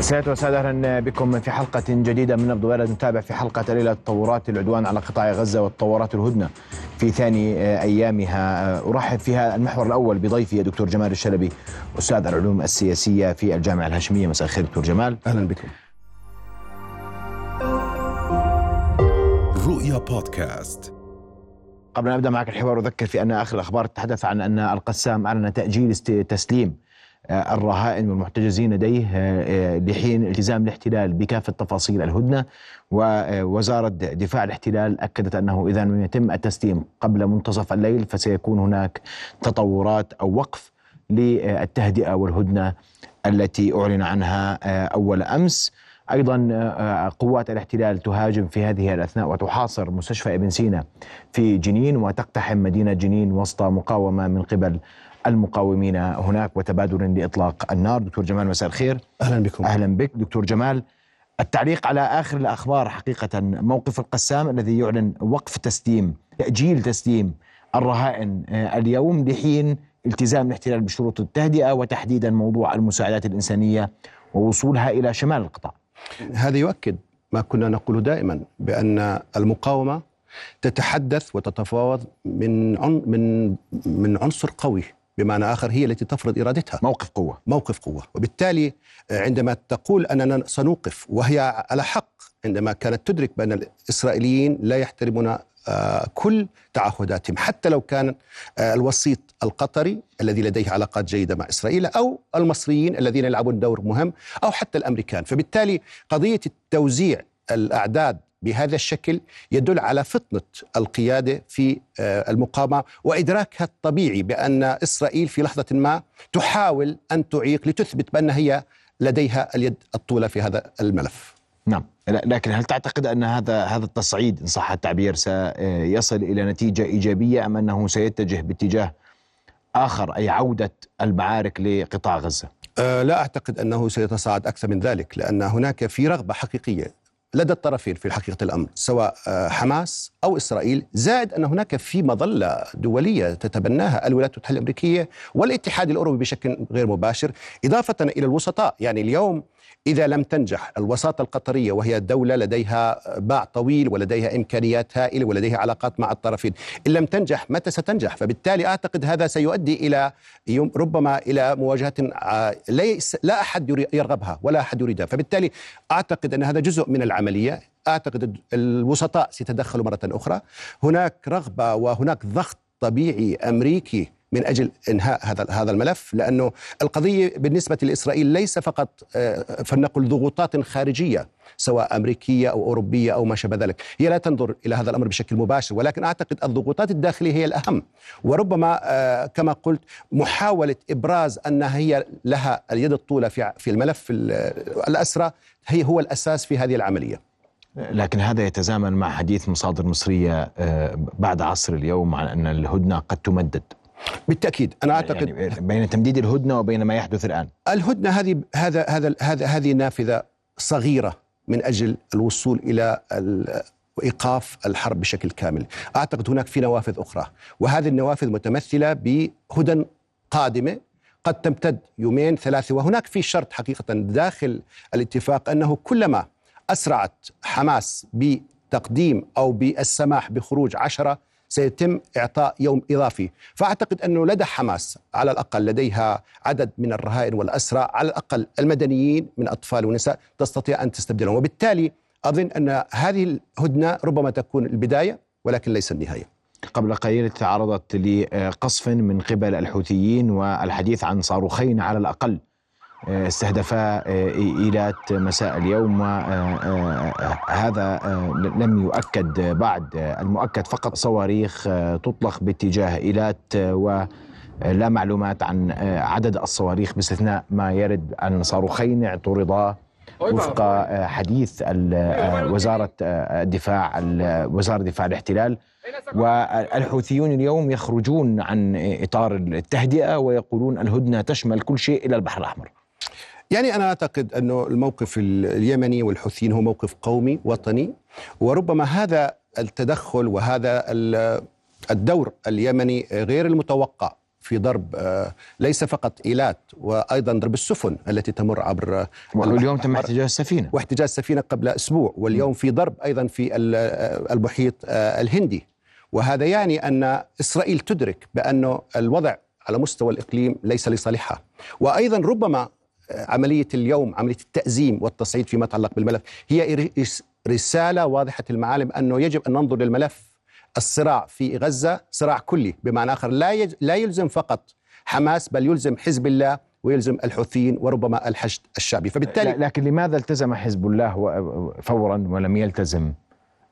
سيادة وسادة أهلا بكم في حلقة جديدة من نبض بلد. نتابع في حلقة ليلة تطورات العدوان على قطاع غزة وتطورات الهدنة في ثاني أيامها. أرحب فيها المحور الأول بضيفي الدكتور جمال الشلبي أستاذ العلوم السياسية في الجامعة الهاشمية. مساء الخير دكتور جمال. أهلا بكم. رؤيا بودكاست. قبل أن أبدأ معك الحوار أذكر في أن آخر الأخبار تتحدث عن أن القسام أعلن تأجيل تسليم آه، الرهائن والمحتجزين لديه آه، آه، لحين التزام الاحتلال بكافة تفاصيل الهدنة ووزارة دفاع الاحتلال أكدت أنه إذا لم يتم التسليم قبل منتصف الليل فسيكون هناك تطورات أو وقف للتهدئة والهدنة التي أعلن عنها آه، أول أمس. أيضا آه، قوات الاحتلال تهاجم في هذه الأثناء وتحاصر مستشفى ابن سينا في جنين وتقتحم مدينة جنين وسط مقاومة من قبل المقاومين هناك وتبادل لإطلاق النار. دكتور جمال مساء الخير. أهلا بكم. أهلا بك. دكتور جمال التعليق على آخر الأخبار حقيقة موقف القسام الذي يعلن وقف تسليم تأجيل تسليم الرهائن آه، اليوم لحين التزام الاحتلال بشروط التهدئة وتحديدا موضوع المساعدات الإنسانية ووصولها إلى شمال القطاع. هذا يؤكد ما كنا نقول دائما بأن المقاومة تتحدث وتتفاوض من من من عنصر قوي بمعنى آخر هي التي تفرض إرادتها. موقف قوة. موقف قوة. وبالتالي عندما تقول أننا سنوقف وهي على حق عندما كانت تدرك بأن الإسرائيليين لا يحترمون آه، كل تعهداتهم حتى لو كان آه، الوسيط القطري الذي لديه علاقات جيدة مع إسرائيل أو المصريين الذين يلعبون دور مهم أو حتى الأمريكان. فبالتالي قضية التوزيع الأعداد بهذا الشكل يدل على فطنة القيادة في آه، المقاومة وإدراكها الطبيعي بأن إسرائيل في لحظة ما تحاول أن تعيق لتثبت بأن هي لديها اليد الطولة في هذا الملف نعم لكن هل تعتقد أن هذا هذا التصعيد إن صح التعبير سيصل إلى نتيجة إيجابية أم أنه سيتجه باتجاه آخر أي عودة المعارك لقطاع غزة؟ آه، لا أعتقد أنه سيتصاعد أكثر من ذلك لأن هناك في رغبة حقيقية لدى الطرفين في حقيقة الأمر سواء آه، حماس أو إسرائيل زائد أن هناك في مظلة دولية تتبناها الولايات المتحدة الأمريكية والاتحاد الأوروبي بشكل غير مباشر إضافة إلى الوسطاء. يعني اليوم إذا لم تنجح الوساطة القطرية وهي دولة لديها باع طويل ولديها إمكانيات هائلة ولديها علاقات مع الطرفين إن لم تنجح متى ستنجح؟ فبالتالي أعتقد هذا سيؤدي إلى ربما إلى مواجهة ليس لا أحد يرغبها ولا أحد يريدها. فبالتالي أعتقد أن هذا جزء من العملية. أعتقد الوسطاء سيتدخلوا مرة أخرى. هناك رغبة وهناك ضغط طبيعي أمريكي من أجل إنهاء هذا هذا الملف لأنه القضية بالنسبة لإسرائيل ليس فقط آه، فلنقل ضغوطات خارجية سواء أمريكية أو أوروبية أو ما شابه ذلك، هي لا تنظر إلى هذا الأمر بشكل مباشر ولكن أعتقد الضغوطات الداخلية هي الأهم. وربما آه، كما قلت محاولة إبراز أن هي لها اليد الطولى في في الملف ال- الأسرى هي هو الأساس في هذه العملية. لكن هذا يتزامن مع حديث مصادر مصرية آه، بعد عصر اليوم عن أن الهدنة قد تمدد. بالتأكيد أنا أعتقد يعني بين تمديد الهدنة وبين ما يحدث الآن. الهدنة هذه هذا هذا هذا هذه نافذة صغيرة من أجل الوصول إلى ال- وايقاف الحرب بشكل كامل، أعتقد هناك في نوافذ أخرى، وهذه النوافذ متمثلة بهدن قادمة قد تمتد يومين ثلاثة وهناك في شرط حقيقة داخل الاتفاق أنه كلما أسرعت حماس بتقديم أو بالسماح بخروج عشرة سيتم إعطاء يوم إضافي، فأعتقد أنه لدى حماس على الأقل لديها عدد من الرهائن والأسرى على الأقل المدنيين من أطفال ونساء تستطيع أن تستبدلهم، وبالتالي أظن أن هذه الهدنة ربما تكون البداية ولكن ليس النهاية. قبل قليل تعرضت لقصف من قبل الحوثيين والحديث عن صاروخين على الأقل. استهدفا إيلات مساء اليوم وهذا لم يؤكد بعد المؤكد فقط صواريخ تطلق باتجاه إيلات ولا معلومات عن عدد الصواريخ باستثناء ما يرد عن صاروخين اعترضا وفق حديث وزارة الدفاع وزارة دفاع الاحتلال. والحوثيون اليوم يخرجون عن إطار التهدئة ويقولون الهدنة تشمل كل شيء إلى البحر الأحمر. يعني أنا أعتقد أنه الموقف اليمني والحوثيين هو موقف قومي وطني وربما هذا التدخل وهذا الدور اليمني غير المتوقع في ضرب آه، ليس فقط إيلات وأيضا ضرب السفن التي تمر عبر واليوم تم احتجاز السفينة. واحتجاز سفينه قبل أسبوع واليوم في ضرب أيضا في المحيط الهندي. وهذا يعني أن إسرائيل تدرك بأنه الوضع على مستوى الإقليم ليس لصالحها وأيضا ربما عملية اليوم عملية التأزيم والتصعيد فيما يتعلق بالملف. هي رسالة واضحة المعالم أنه يجب أن ننظر للملف الصراع في غزة صراع كلي بمعنى آخر لا لا يلزم فقط حماس بل يلزم حزب الله ويلزم الحوثيين وربما الحشد الشعبي. فبالتالي لكن لماذا التزم حزب الله فورا ولم يلتزم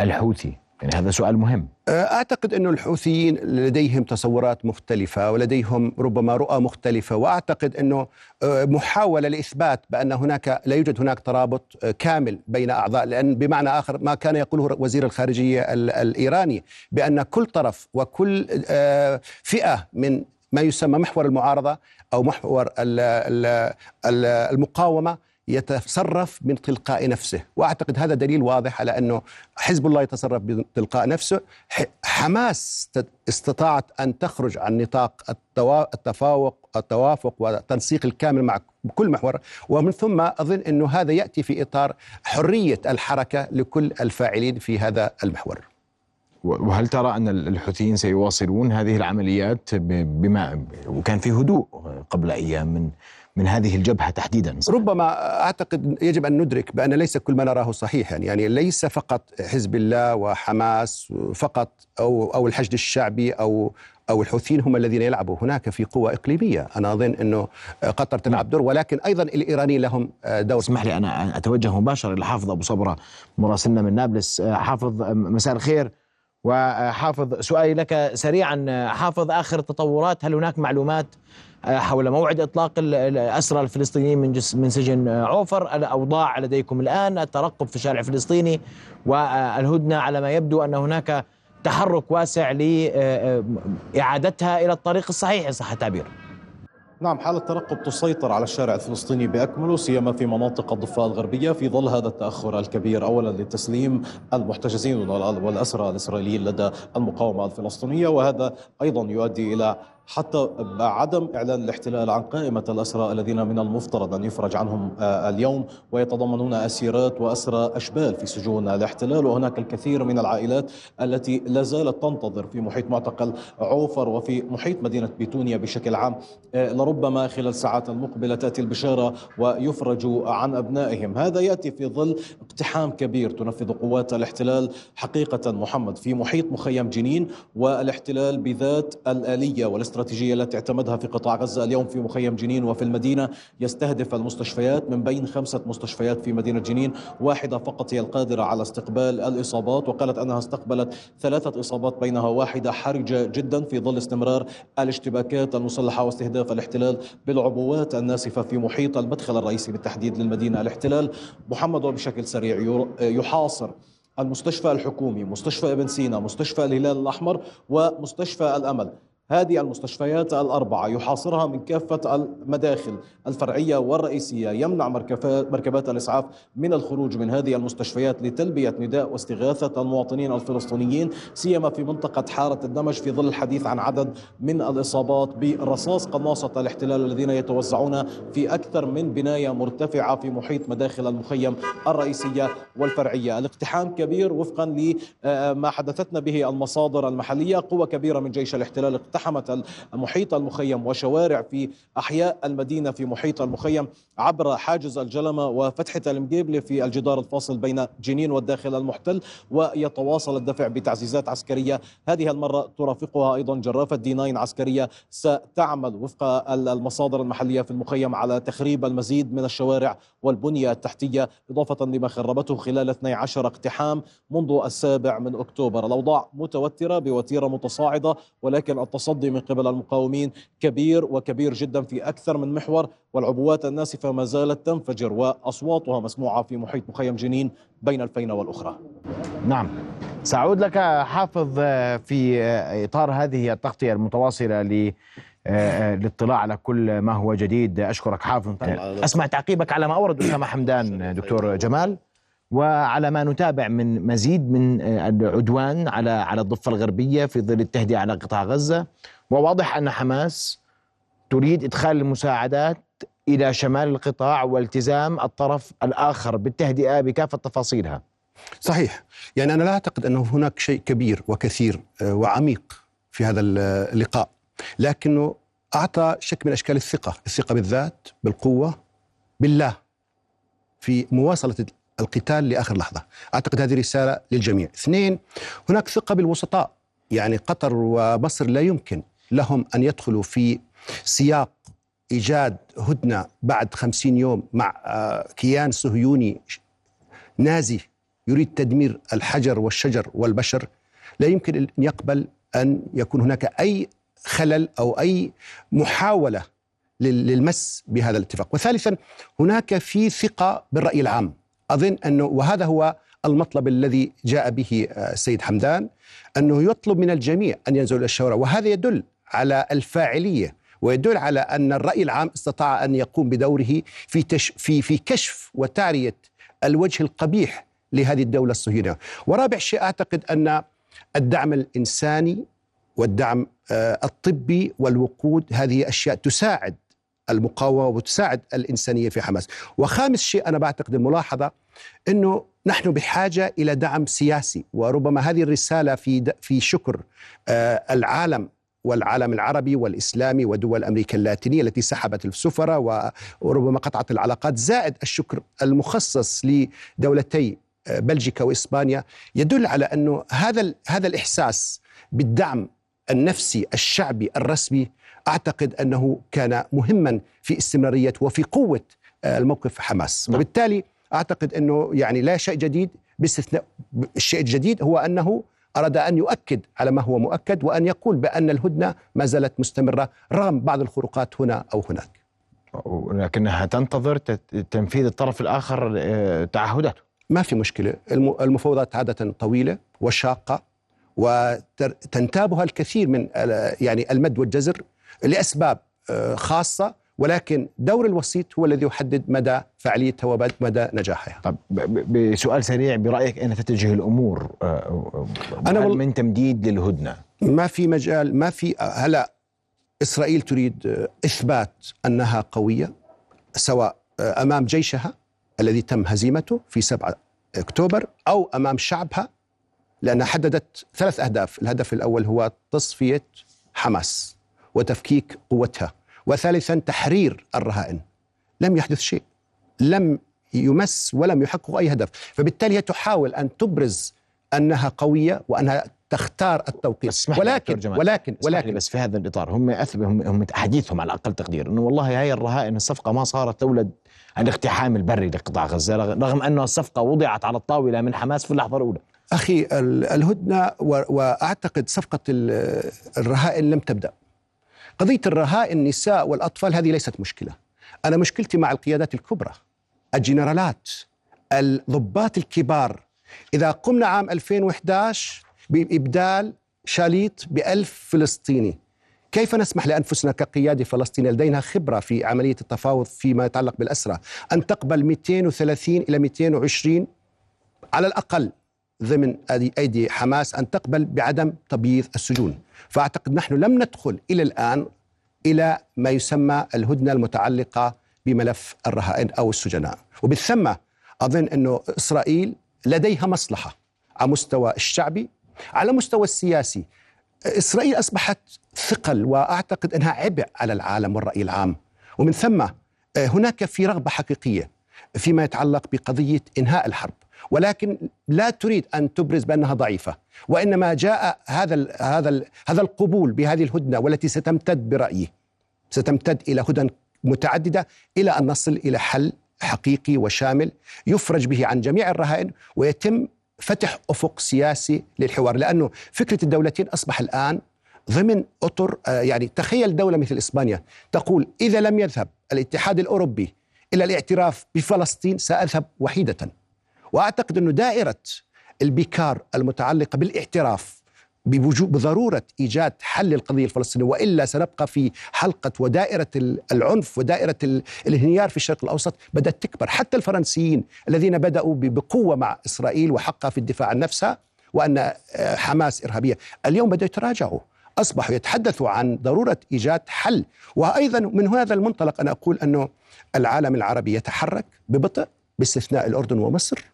الحوثي؟ يعني هذا سؤال مهم. أه، أعتقد انه الحوثيين لديهم تصورات مختلفة ولديهم ربما رؤى مختلفة وأعتقد أنه أه، محاولة لإثبات بأن هناك لا يوجد هناك ترابط أه، كامل بين أعضاء لأن بمعنى آخر ما كان يقوله وزير الخارجية الإيراني بأن كل طرف وكل فئة من ما يسمى محور المعارضة أو محور المقاومة يتصرف من تلقاء نفسه. وأعتقد هذا دليل واضح على أنه حزب الله يتصرف بتلقاء نفسه. حماس استطاعت أن تخرج عن نطاق التفاوق التوافق والتنسيق الكامل مع كل محور. ومن ثم أظن أنه هذا يأتي في إطار حرية الحركة لكل الفاعلين في هذا المحور. وهل ترى أن الحوثيين سيواصلون هذه العمليات بما وكان في هدوء قبل أيام من من هذه الجبهة تحديدا. صحيح. ربما أعتقد يجب أن ندرك بأن ليس كل ما نراه صحيحا. يعني ليس فقط حزب الله وحماس فقط أو, أو الحشد الشعبي أو أو الحوثيين هم الذين يلعبوا. هناك في قوى إقليمية. أنا أظن أنه قطر تلعب دور ولكن أيضا الإيرانيين لهم دور. اسمح لي أنا أتوجه مباشرة لحافظ أبو صبرة مراسلنا من نابلس. حافظ مساء الخير. وحافظ سؤالي لك سريعا حافظ آخر التطورات هل هناك معلومات آه، حول موعد إطلاق الاسرى الفلسطينيين من من سجن عوفر؟ الأوضاع لديكم الآن الترقب في الشارع الفلسطيني والهدنة على ما يبدو أن هناك تحرك واسع لاعادتها إلى الطريق الصحيح صح التعبير. نعم حالة ترقب تسيطر على الشارع الفلسطيني بأكمله سيما في مناطق الضفة الغربية. في ظل هذا التأخر الكبير أولا لتسليم المحتجزين والأسرى الإسرائيليين لدى المقاومة الفلسطينية وهذا أيضا يؤدي إلى حتى عدم إعلان الاحتلال عن قائمة الأسرى الذين من المفترض أن يفرج عنهم آه، اليوم ويتضمنون أسيرات وأسرى أشبال في سجون الاحتلال. وهناك الكثير من العائلات التي لا زالت تنتظر في محيط معتقل عوفر وفي محيط مدينة بيتونيا بشكل عام. آه، لربما خلال الساعات المقبلة تأتي البشارة ويفرجوا عن أبنائهم. هذا يأتي في ظل اقتحام كبير تنفذ قوات الاحتلال حقيقة محمد في محيط مخيم جنين والاحتلال بذات الآلية والاستراتيجيه الاستراتيجية التي اعتمدها في قطاع غزة اليوم في مخيم جنين وفي المدينة. يستهدف المستشفيات من بين خمسة مستشفيات في مدينة جنين واحدة فقط هي القادرة على استقبال الإصابات وقالت أنها استقبلت ثلاثة إصابات بينها واحدة حرجة جدا في ظل استمرار الاشتباكات المسلحة واستهداف الاحتلال بالعبوات الناسفة في محيط المدخل الرئيسي بالتحديد للمدينة. الاحتلال محمد وبشكل سريع يحاصر المستشفى الحكومي مستشفى ابن سينا مستشفى الهلال الأحمر ومستشفى الأمل. هذه المستشفيات الأربعة يحاصرها من كافة المداخل الفرعية والرئيسية يمنع مركبات الإسعاف من الخروج من هذه المستشفيات لتلبية نداء واستغاثة المواطنين الفلسطينيين سيما في منطقة حارة الدمج في ظل الحديث عن عدد من الإصابات برصاص قناصة الاحتلال الذين يتوزعون في أكثر من بناية مرتفعة في محيط مداخل المخيم الرئيسية والفرعية. الاقتحام كبير وفقا لما حدثتنا به المصادر المحلية قوة كبيرة من جيش الاحتلال اقتحم اقتحمت المحيط المخيم وشوارع في أحياء المدينة في محيط المخيم عبر حاجز الجلمة وفتحة المجيبلة في الجدار الفاصل بين جنين والداخل المحتل ويتواصل الدفع بتعزيزات عسكرية. هذه المرة ترافقها أيضا جرافة دي 9 عسكرية. ستعمل وفق المصادر المحلية في المخيم على تخريب المزيد من الشوارع والبنية التحتية إضافة لما خربته خلال 12 اقتحام منذ السابع من أكتوبر. الأوضاع متوترة بوتيرة متصاعدة ولكن التصدي من قبل المقاومين كبير وكبير جدا في أكثر من محور والعبوات الناسفة ما زالت تنفجر وأصواتها مسموعة في محيط مخيم جنين بين الفينة والأخرى. نعم. سأعود لك حافظ في إطار هذه التغطية المتواصلة ل للاطلاع على كل ما هو جديد. أشكرك حافظ. أسمع تعقيبك على ما أورد اسامه حمدان دكتور جمال. وعلى ما نتابع من مزيد من آه، العدوان على على الضفة الغربية في ظل التهدئة على قطاع غزة. وواضح أن حماس تريد إدخال المساعدات إلى شمال القطاع والتزام الطرف الآخر بالتهدئة بكافة تفاصيلها. صحيح. يعني أنا لا أعتقد أنه هناك شيء كبير وكثير آه، وعميق في هذا اللقاء. لكنه أعطى شكل من أشكال الثقة الثقة بالذات بالقوة بالله في مواصلة القتال لآخر لحظة. أعتقد هذه رسالة للجميع. اثنين هناك ثقة بالوسطاء. يعني قطر ومصر لا يمكن لهم أن يدخلوا في سياق إيجاد هدنة بعد خمسين يوم مع آه، كيان صهيوني نازي يريد تدمير الحجر والشجر والبشر. لا يمكن أن يقبل أن يكون هناك أي خلل أو أي محاولة للمس بهذا الاتفاق. وثالثا هناك في ثقة بالرأي العام. أظن أنه وهذا هو المطلب الذي جاء به السيد حمدان أنه يطلب من الجميع أن ينزلوا إلى الشوارع وهذا يدل على الفاعلية ويدل على أن الرأي العام استطاع أن يقوم بدوره في, تش في, في كشف وتعرية الوجه القبيح لهذه الدولة الصهيونية. ورابع شيء أعتقد أن الدعم الإنساني والدعم آه، الطبي والوقود. هذه أشياء تساعد المقاومة وتساعد الإنسانية في حماس. وخامس شيء أنا بعتقد الملاحظة أنه نحن بحاجة إلى دعم سياسي وربما هذه الرسالة في في شكر آه، العالم والعالم العربي والإسلامي ودول أمريكا اللاتينية التي سحبت السفراء وربما قطعت العلاقات. زائد الشكر المخصص لدولتي بلجيكا وإسبانيا يدل على أنه هذا هذا الإحساس بالدعم النفسي الشعبي الرسمي أعتقد أنه كان مهما في استمرارية وفي قوة آه، الموقف حماس. نعم. وبالتالي أعتقد أنه يعني لا شيء جديد باستثناء الشيء الجديد هو أنه أراد أن يؤكد على ما هو مؤكد وأن يقول بأن الهدنة ما زالت مستمرة. رغم بعض الخروقات هنا أو هناك. ولكنها تنتظر تنفيذ الطرف الآخر آه، تعهداته. ما في مشكلة. المفاوضات عادة طويلة وشاقة. وتنتابها الكثير من يعني المد والجزر لأسباب آه، خاصة ولكن دور الوسيط هو الذي يحدد مدى فعاليتها ومدى نجاحها. طب بسؤال سريع برأيك أين تتجه الأمور؟ آه، آه، أنا هل من تمديد للهدنة؟ ما في مجال ما في هلا إسرائيل تريد إثبات أنها قوية سواء أمام جيشها الذي تم هزيمته في 7 أكتوبر أو أمام شعبها لأنها حددت ثلاث أهداف، الهدف الأول هو تصفية حماس وتفكيك قوتها، وثالثا تحرير الرهائن. لم يحدث شيء. لم يمس ولم يحقق أي هدف، فبالتالي هي تحاول أن تبرز أنها قوية وأنها تختار التوقيت. ولكن ولكن ولكن بس في هذا الإطار. هم هم هم حديثهم على أقل تقدير إنه والله هاي الرهائن الصفقة ما صارت تولد الاقتحام البري لقطاع غزة رغم أن الصفقة وضعت على الطاولة من حماس في اللحظة الأولى. أخي الهدنة وأعتقد صفقة الرهائن لم تبدأ. قضية الرهائن النساء والأطفال هذه ليست مشكلة. أنا مشكلتي مع القيادات الكبرى الجنرالات الضباط الكبار. إذا قمنا عام 2011 بإبدال شاليط بألف فلسطيني كيف نسمح لأنفسنا كقيادة فلسطينية لدينا خبرة في عملية التفاوض فيما يتعلق بالأسرى أن تقبل 230 إلى 220 على الأقل. ضمن أيدي حماس أن تقبل بعدم تبييض السجون. فأعتقد نحن لم ندخل إلى الآن إلى ما يسمى الهدنة المتعلقة بملف الرهائن أو السجناء. وبالثمة أظن انه إسرائيل لديها مصلحة على مستوى الشعبي. على مستوى السياسي إسرائيل أصبحت ثقل وأعتقد أنها عبء على العالم والرأي العام. ومن ثم آه، هناك في رغبة حقيقية فيما يتعلق بقضية إنهاء الحرب. ولكن لا تريد أن تبرز بأنها ضعيفة وإنما جاء هذا ال هذا ال هذا القبول بهذه الهدنة والتي ستمتد برأيي ستمتد إلى هدن متعددة إلى أن نصل إلى حل حقيقي وشامل يفرج به عن جميع الرهائن ويتم فتح أفق سياسي للحوار. لأنه فكرة الدولتين أصبح الآن ضمن اطر آه، يعني تخيل دولة مثل إسبانيا تقول إذا لم يذهب الاتحاد الأوروبي إلى الاعتراف بفلسطين سأذهب وحيدة. وأعتقد أنه دائرة البكار المتعلقة بالاعتراف بوجوب بضرورة إيجاد حل للقضية الفلسطينية وإلا سنبقى في حلقة ودائرة العنف ودائرة الانهيار في الشرق الأوسط بدأت تكبر. حتى الفرنسيين الذين بدأوا بقوة مع إسرائيل وحقها في الدفاع عن نفسها وأن آه، حماس إرهابية اليوم بدأوا يتراجعوا أصبحوا يتحدثوا عن ضرورة إيجاد حل. وأيضا من هذا المنطلق أنا أقول أنه العالم العربي يتحرك ببطء باستثناء الأردن ومصر.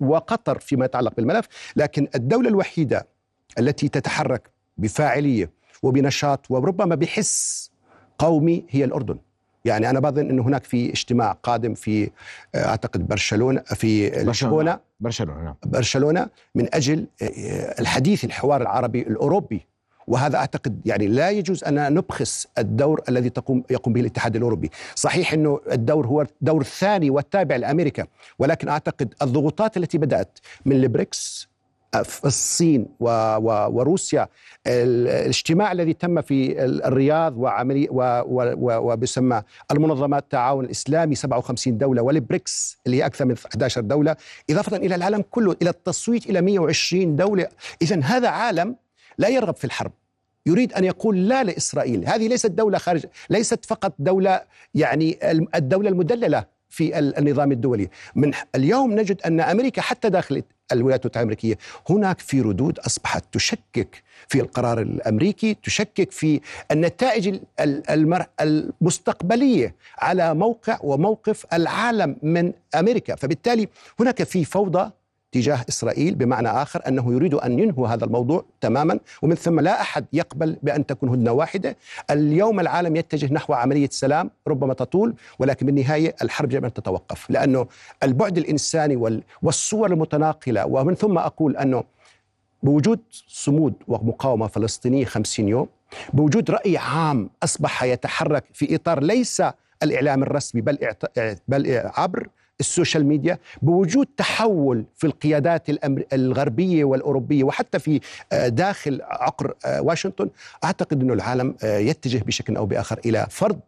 وقطر فيما يتعلق بالملف لكن الدولة الوحيدة التي تتحرك بفاعلية وبنشاط وربما بحس قومي هي الأردن. يعني أنا بظن انه هناك في اجتماع قادم في آه، أعتقد برشلونة في برشلونه برشلونة نعم. برشلونة من أجل آه، الحديث الحوار العربي الأوروبي. وهذا أعتقد يعني لا يجوز أن نبخس الدور الذي تقوم يقوم به الاتحاد الأوروبي، صحيح إنه الدور هو الدور الثاني والتابع لأمريكا، ولكن أعتقد الضغوطات التي بدأت من البريكس الصين وروسيا الاجتماع الذي تم في الرياض وعملي وبسمى المنظمات التعاون الإسلامي 57 دولة والبريكس اللي هي أكثر من 11 دولة. إضافة إلى العالم كله إلى التصويت إلى 120 دولة. اذا هذا عالم لا يرغب في الحرب. يريد أن يقول لا لإسرائيل. هذه ليست دولة خارج ليست فقط دولة يعني الدولة المدللة في النظام الدولي. من اليوم نجد أن أمريكا حتى داخل الولايات المتحده الأمريكية هناك في ردود أصبحت تشكك في القرار الأمريكي تشكك في النتائج المستقبلية على موقع وموقف العالم من أمريكا. فبالتالي هناك في فوضى تجاه إسرائيل بمعنى آخر أنه يريد أن ينهوا هذا الموضوع تماما ومن ثم لا أحد يقبل بأن تكون هدنه واحدة، اليوم العالم يتجه نحو عملية سلام ربما تطول ولكن بالنهاية الحرب ان تتوقف لأنه البعد الإنساني والصور المتناقلة ومن ثم أقول أنه بوجود صمود ومقاومة فلسطينية 50 يوم بوجود رأي عام أصبح يتحرك في إطار ليس الإعلام الرسمي بل بل عبر ال social media بوجود تحول في القيادات الغربية والأوروبية وحتى في آه، داخل عقر آه، واشنطن أعتقد إنه العالم آه، يتجه بشكل أو بآخر إلى فرض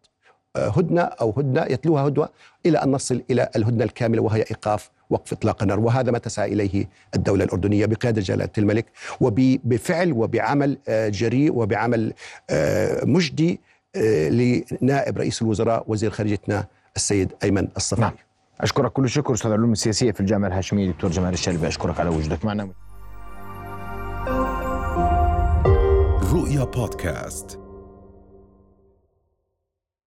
هدنة أو هدنة يتلوها هدوه إلى أن نصل إلى الهدنة الكاملة وهي إيقاف وقف إطلاق النار وهذا ما تسعى إليه الدولة الأردنية بقيادة جلالة الملك وبفعل وبعمل جريء وبعمل مجدي لنائب رئيس الوزراء وزير خارجيتنا السيد أيمن الصفدي نعم. أشكرك كل الشكر أستاذ العلوم السياسية في الجامعة الهاشمية دكتور جمال الشلبي. أشكرك على وجودك. معنا رؤيا بودكاست.